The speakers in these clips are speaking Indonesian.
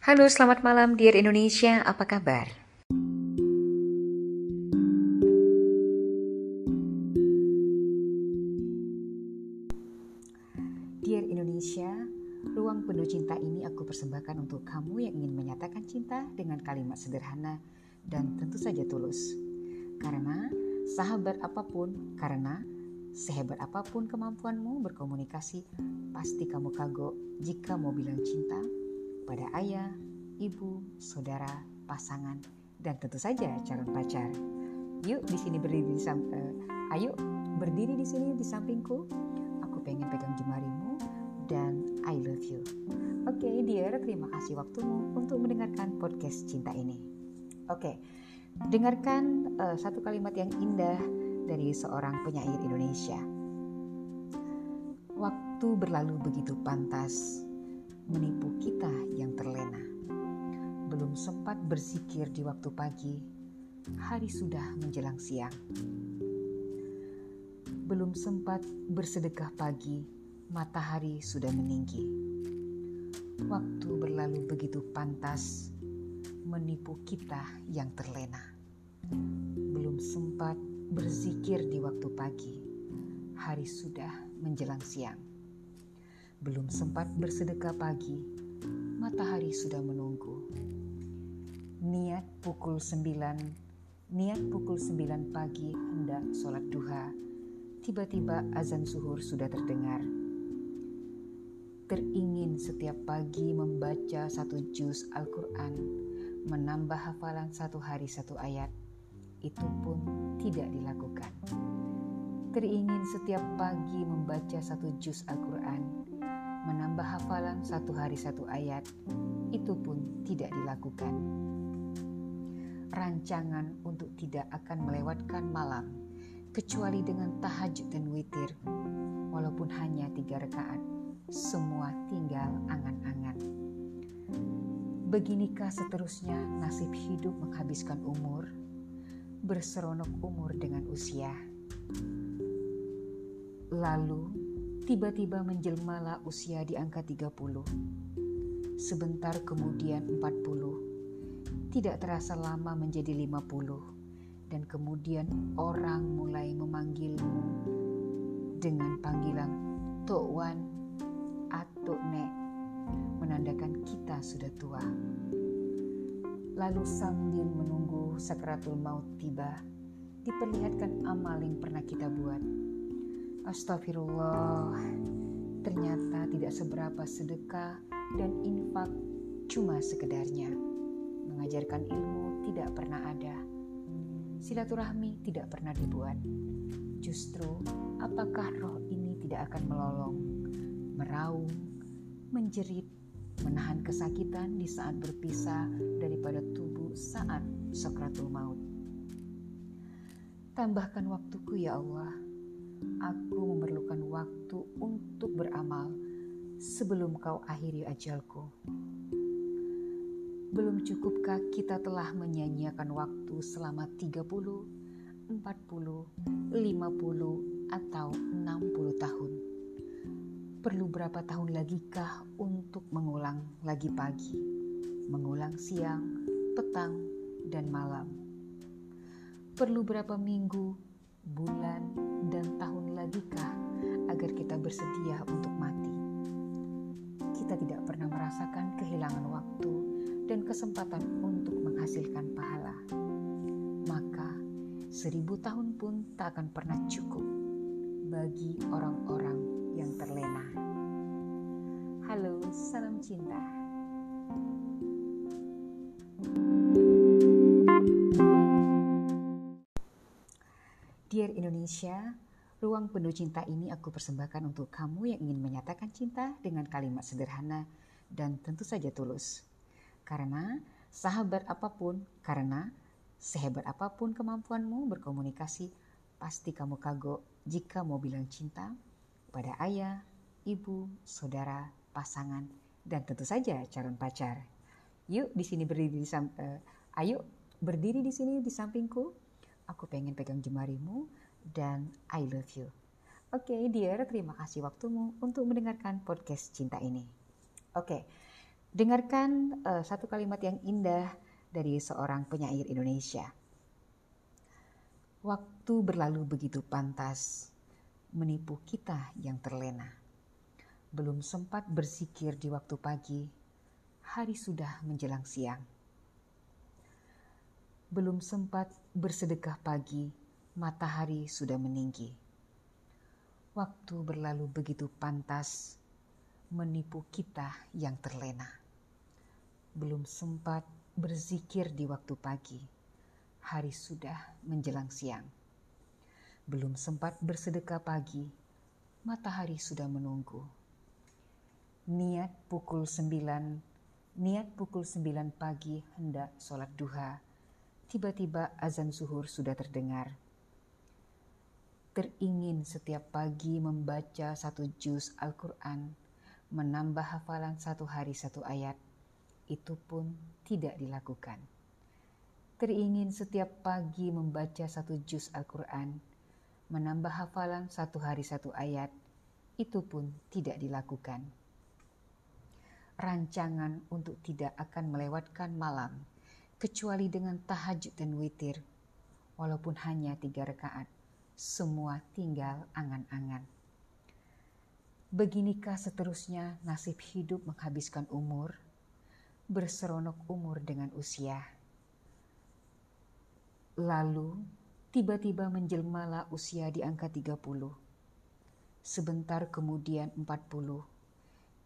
Halo, selamat malam Dear Indonesia, apa kabar? Dear Indonesia, ruang penuh cinta ini aku persembahkan untuk kamu yang ingin menyatakan cinta dengan kalimat sederhana dan tentu saja tulus. Karena sahabat apa pun, karena sehebat apa pun kemampuanmu berkomunikasi, pasti kamu kagok jika mau bilang cinta pada ayah, ibu, saudara, pasangan, dan tentu saja calon pacar. Yuk di sini berdiri di sam uh, ayo berdiri di sini di sampingku. Aku pengen pegang jemarimu dan I love you. Oke, okay, dear, terima kasih waktumu untuk mendengarkan podcast cinta ini. Oke, okay, dengarkan uh, satu kalimat yang indah dari seorang penyair Indonesia. Waktu berlalu begitu pantas, menipu kita yang terlena. Belum sempat berzikir di waktu pagi, hari sudah menjelang siang. Belum sempat bersedekah pagi, matahari sudah meninggi. Waktu berlalu begitu pantas, menipu kita yang terlena. Belum sempat berzikir di waktu pagi, hari sudah menjelang siang belum sempat bersedekah pagi, matahari sudah menunggu. Niat pukul sembilan, niat pukul sembilan pagi hendak sholat duha. Tiba-tiba azan suhur sudah terdengar. Teringin setiap pagi membaca satu juz Al-Quran, menambah hafalan satu hari satu ayat. Itu pun tidak dilakukan. Teringin setiap pagi membaca satu juz Al-Quran, menambah hafalan satu hari satu ayat, itu pun tidak dilakukan. Rancangan untuk tidak akan melewatkan malam, kecuali dengan tahajud dan witir, walaupun hanya tiga rakaat, semua tinggal angan-angan. Beginikah seterusnya nasib hidup menghabiskan umur, berseronok umur dengan usia. Lalu Tiba-tiba menjelmalah usia di angka 30. Sebentar kemudian 40. Tidak terasa lama menjadi 50. Dan kemudian orang mulai memanggilmu dengan panggilan Tok Wan atau Nek menandakan kita sudah tua. Lalu sambil menunggu sakratul maut tiba, diperlihatkan amal yang pernah kita buat Astagfirullah, ternyata tidak seberapa sedekah dan infak cuma sekedarnya. Mengajarkan ilmu tidak pernah ada. Silaturahmi tidak pernah dibuat. Justru, apakah roh ini tidak akan melolong, meraung, menjerit, menahan kesakitan di saat berpisah daripada tubuh saat Sokratul maut. Tambahkan waktuku ya Allah aku memerlukan waktu untuk beramal sebelum kau akhiri ajalku. Belum cukupkah kita telah menyanyiakan waktu selama 30, 40, 50, atau 60 tahun? Perlu berapa tahun lagi kah untuk mengulang lagi pagi, mengulang siang, petang, dan malam? Perlu berapa minggu, bulan, dan tahun lagikah agar kita bersedia untuk mati? Kita tidak pernah merasakan kehilangan waktu dan kesempatan untuk menghasilkan pahala. Maka seribu tahun pun tak akan pernah cukup bagi orang-orang yang terlena. Halo, salam cinta. Dear Indonesia, ruang penuh cinta ini aku persembahkan untuk kamu yang ingin menyatakan cinta dengan kalimat sederhana dan tentu saja tulus. Karena sahabat apa pun, karena sehebat apa pun kemampuanmu berkomunikasi, pasti kamu kagok jika mau bilang cinta pada ayah, ibu, saudara, pasangan, dan tentu saja calon pacar. Yuk di sini berdiri di uh, ayo berdiri di sini di sampingku Aku pengen pegang jemarimu dan I love you. Oke, okay, dear, terima kasih waktumu untuk mendengarkan podcast cinta ini. Oke, okay, Dengarkan uh, satu kalimat yang indah dari seorang penyair Indonesia. Waktu berlalu begitu pantas, menipu kita yang terlena. Belum sempat berzikir di waktu pagi, hari sudah menjelang siang. Belum sempat bersedekah pagi, matahari sudah meninggi. Waktu berlalu begitu pantas, menipu kita yang terlena belum sempat berzikir di waktu pagi. Hari sudah menjelang siang. Belum sempat bersedekah pagi, matahari sudah menunggu. Niat pukul sembilan, niat pukul sembilan pagi hendak sholat duha. Tiba-tiba azan zuhur sudah terdengar. Teringin setiap pagi membaca satu juz Al-Quran, menambah hafalan satu hari satu ayat, itu pun tidak dilakukan. Teringin setiap pagi membaca satu juz Al-Quran, menambah hafalan satu hari satu ayat, itu pun tidak dilakukan. Rancangan untuk tidak akan melewatkan malam, kecuali dengan tahajud dan witir, walaupun hanya tiga rakaat, semua tinggal angan-angan. Beginikah seterusnya nasib hidup menghabiskan umur? berseronok umur dengan usia. Lalu tiba-tiba menjelmalah usia di angka 30. Sebentar kemudian 40.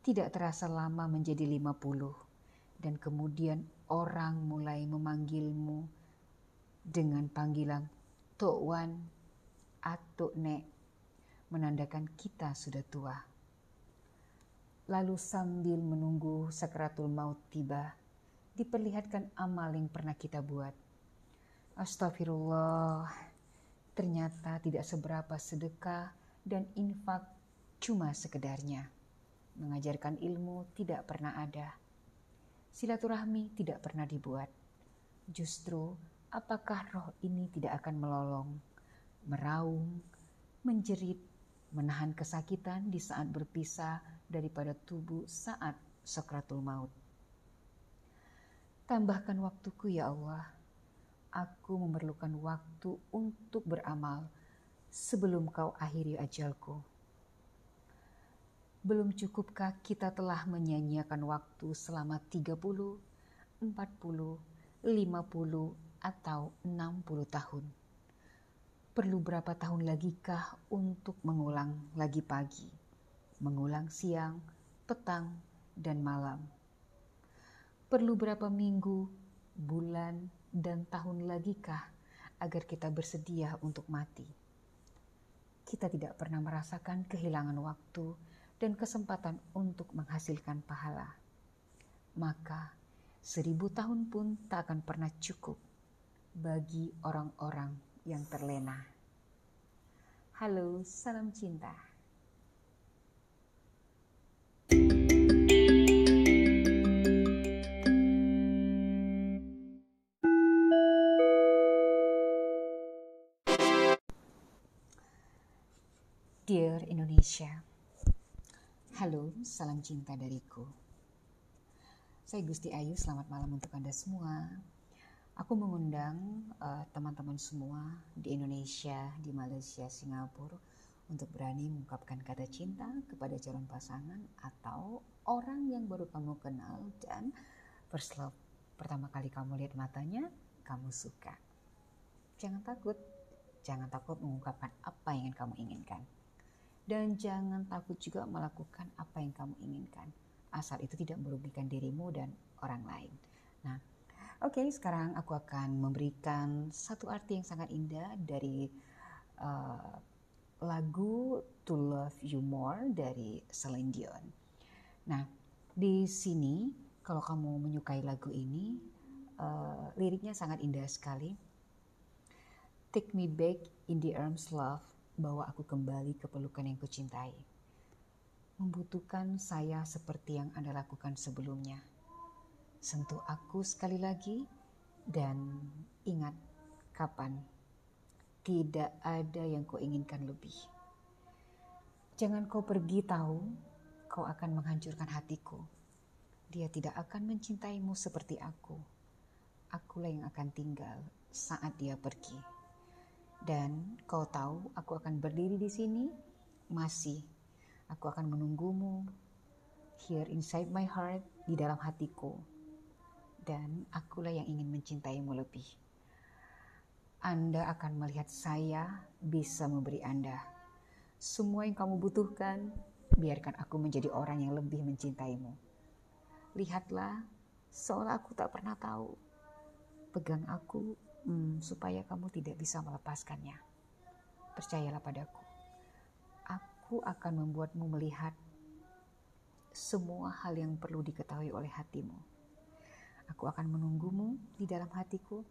Tidak terasa lama menjadi 50. Dan kemudian orang mulai memanggilmu dengan panggilan Tok Wan atau Nek menandakan kita sudah tua. Lalu sambil menunggu sakratul maut tiba, diperlihatkan amal yang pernah kita buat. Astagfirullah, ternyata tidak seberapa sedekah dan infak cuma sekedarnya. Mengajarkan ilmu tidak pernah ada. Silaturahmi tidak pernah dibuat. Justru, apakah roh ini tidak akan melolong, meraung, menjerit, menahan kesakitan di saat berpisah daripada tubuh saat Sokratul maut. Tambahkan waktuku ya Allah. Aku memerlukan waktu untuk beramal sebelum kau akhiri ajalku. Belum cukupkah kita telah menyanyiakan waktu selama 30, 40, 50, atau 60 tahun? Perlu berapa tahun lagi kah untuk mengulang lagi pagi, mengulang siang, petang, dan malam? Perlu berapa minggu, bulan, dan tahun lagi kah agar kita bersedia untuk mati? Kita tidak pernah merasakan kehilangan waktu dan kesempatan untuk menghasilkan pahala. Maka seribu tahun pun tak akan pernah cukup bagi orang-orang yang terlena. Halo, salam cinta. Salam cinta dariku. Saya Gusti Ayu, selamat malam untuk Anda semua. Aku mengundang uh, teman-teman semua di Indonesia, di Malaysia, Singapura untuk berani mengungkapkan kata cinta kepada calon pasangan atau orang yang baru kamu kenal dan first love pertama kali kamu lihat matanya, kamu suka. Jangan takut, jangan takut mengungkapkan apa yang kamu inginkan. Dan jangan takut juga melakukan apa yang kamu inginkan, asal itu tidak merugikan dirimu dan orang lain. Nah, Oke, okay, sekarang aku akan memberikan satu arti yang sangat indah dari uh, lagu To Love You More dari Celine Dion. Nah, di sini kalau kamu menyukai lagu ini, uh, liriknya sangat indah sekali. Take me back in the arms love, bawa aku kembali ke pelukan yang kucintai. Membutuhkan saya seperti yang Anda lakukan sebelumnya Sentuh aku sekali lagi dan ingat kapan tidak ada yang kau inginkan lebih. Jangan kau pergi tahu kau akan menghancurkan hatiku. dia tidak akan mencintaimu seperti aku. Akulah yang akan tinggal saat dia pergi. Dan kau tahu, aku akan berdiri di sini masih. Aku akan menunggumu here inside my heart, di dalam hatiku. Dan akulah yang ingin mencintaimu lebih. Anda akan melihat saya bisa memberi Anda semua yang kamu butuhkan. Biarkan aku menjadi orang yang lebih mencintaimu. Lihatlah, seolah aku tak pernah tahu. Pegang aku hmm, supaya kamu tidak bisa melepaskannya. Percayalah padaku. Aku akan membuatmu melihat semua hal yang perlu diketahui oleh hatimu. Aku akan menunggumu di dalam hatiku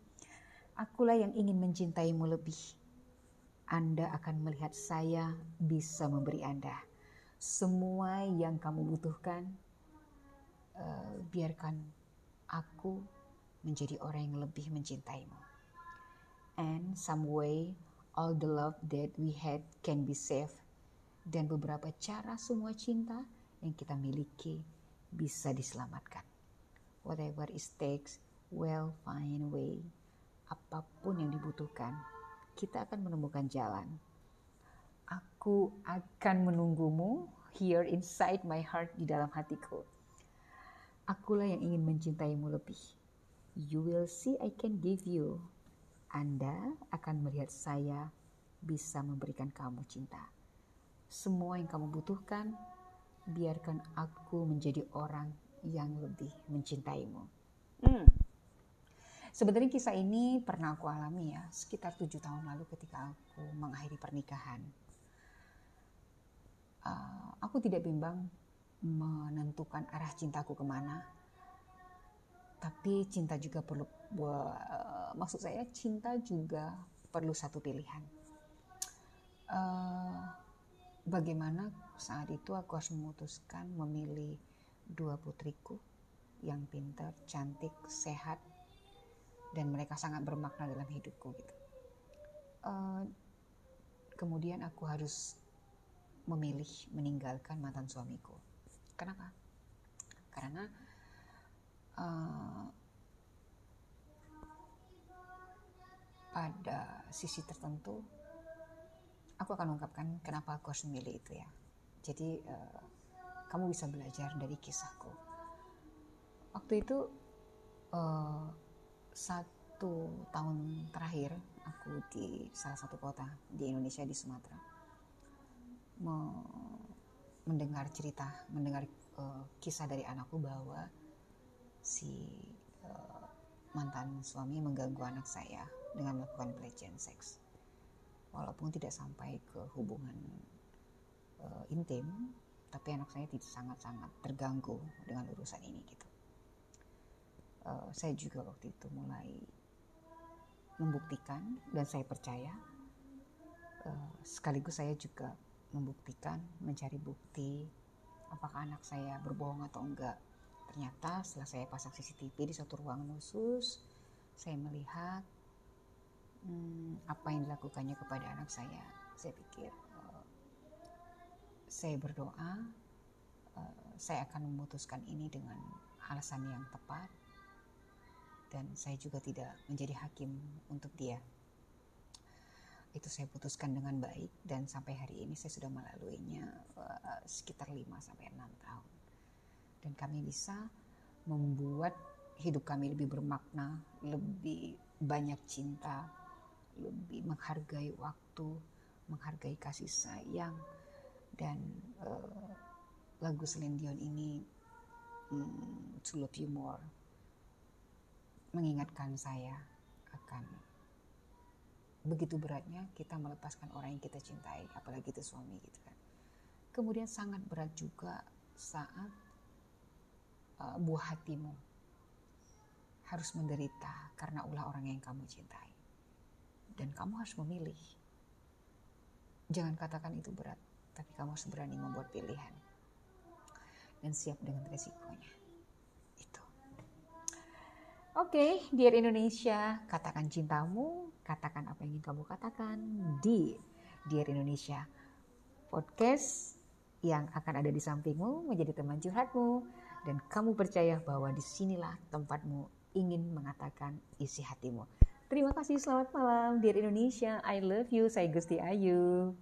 Akulah yang ingin mencintaimu lebih. Anda akan melihat saya bisa memberi Anda semua yang kamu butuhkan. Uh, biarkan aku menjadi orang yang lebih mencintaimu. And some way, all the love that we had can be saved. Dan beberapa cara semua cinta yang kita miliki bisa diselamatkan. Whatever it takes, well find way apa pun yang dibutuhkan, kita akan menemukan jalan. Aku akan menunggumu here inside my heart di dalam hatiku. Akulah yang ingin mencintaimu lebih. You will see I can give you. Anda akan melihat saya bisa memberikan kamu cinta. Semua yang kamu butuhkan, biarkan aku menjadi orang yang lebih mencintaimu. Hmm. Sebenarnya kisah ini pernah aku alami ya, sekitar tujuh tahun lalu ketika aku mengakhiri pernikahan. Uh, aku tidak bimbang menentukan arah cintaku ke mana, tapi cinta juga perlu, uh, maksud saya cinta juga perlu satu pilihan. Uh, bagaimana saat itu aku harus memutuskan memilih dua putriku yang pintar, cantik, sehat, dan mereka sangat bermakna dalam hidupku gitu. Uh, kemudian aku harus memilih meninggalkan mantan suamiku. Kenapa? Karena uh, pada sisi tertentu aku akan mengungkapkan kenapa aku harus memilih itu ya. Jadi uh, kamu bisa belajar dari kisahku. Waktu itu uh, satu tahun terakhir aku di salah satu kota di Indonesia di Sumatera me mendengar cerita, mendengar uh, kisah dari anakku bahwa si uh, mantan suami mengganggu anak saya dengan melakukan pelecehan seks. Walaupun tidak sampai ke hubungan uh, intim, tapi anak saya tidak sangat-sangat terganggu dengan urusan ini gitu uh, saya juga waktu itu mulai membuktikan dan saya percaya uh, sekaligus saya juga membuktikan mencari bukti apakah anak saya berbohong atau enggak ternyata setelah saya pasang CCTV di satu ruangan khusus saya melihat hmm, apa yang dilakukannya kepada anak saya saya pikir uh, saya berdoa uh, saya akan memutuskan ini dengan alasan yang tepat dan saya juga tidak menjadi hakim untuk dia. Itu saya putuskan dengan baik dan sampai hari ini saya sudah melaluinya uh, sekitar 5 sampai 6 tahun. Dan kami bisa membuat hidup kami lebih bermakna, lebih banyak cinta, lebih menghargai waktu, menghargai kasih sayang dan uh, lagu Celine Dion ini um, To Love You More mengingatkan saya akan begitu beratnya kita melepaskan orang yang kita cintai, apalagi itu suami gitu kan. Kemudian sangat berat juga saat uh, buah hatimu harus menderita karena ulah orang yang kamu cintai. Dan kamu harus memilih. Jangan katakan itu berat, tapi kamu harus berani membuat pilihan. Dan siap dengan resikonya. Oke, okay, Dear Indonesia, katakan cintamu, katakan apa yang ingin kamu katakan di Dear Indonesia. Podcast yang akan ada di sampingmu menjadi teman curhatmu dan kamu percaya bahwa di sinilah tempatmu ingin mengatakan isi hatimu. Terima kasih, selamat malam. Dear Indonesia, I love you. Saya Gusti Ayu.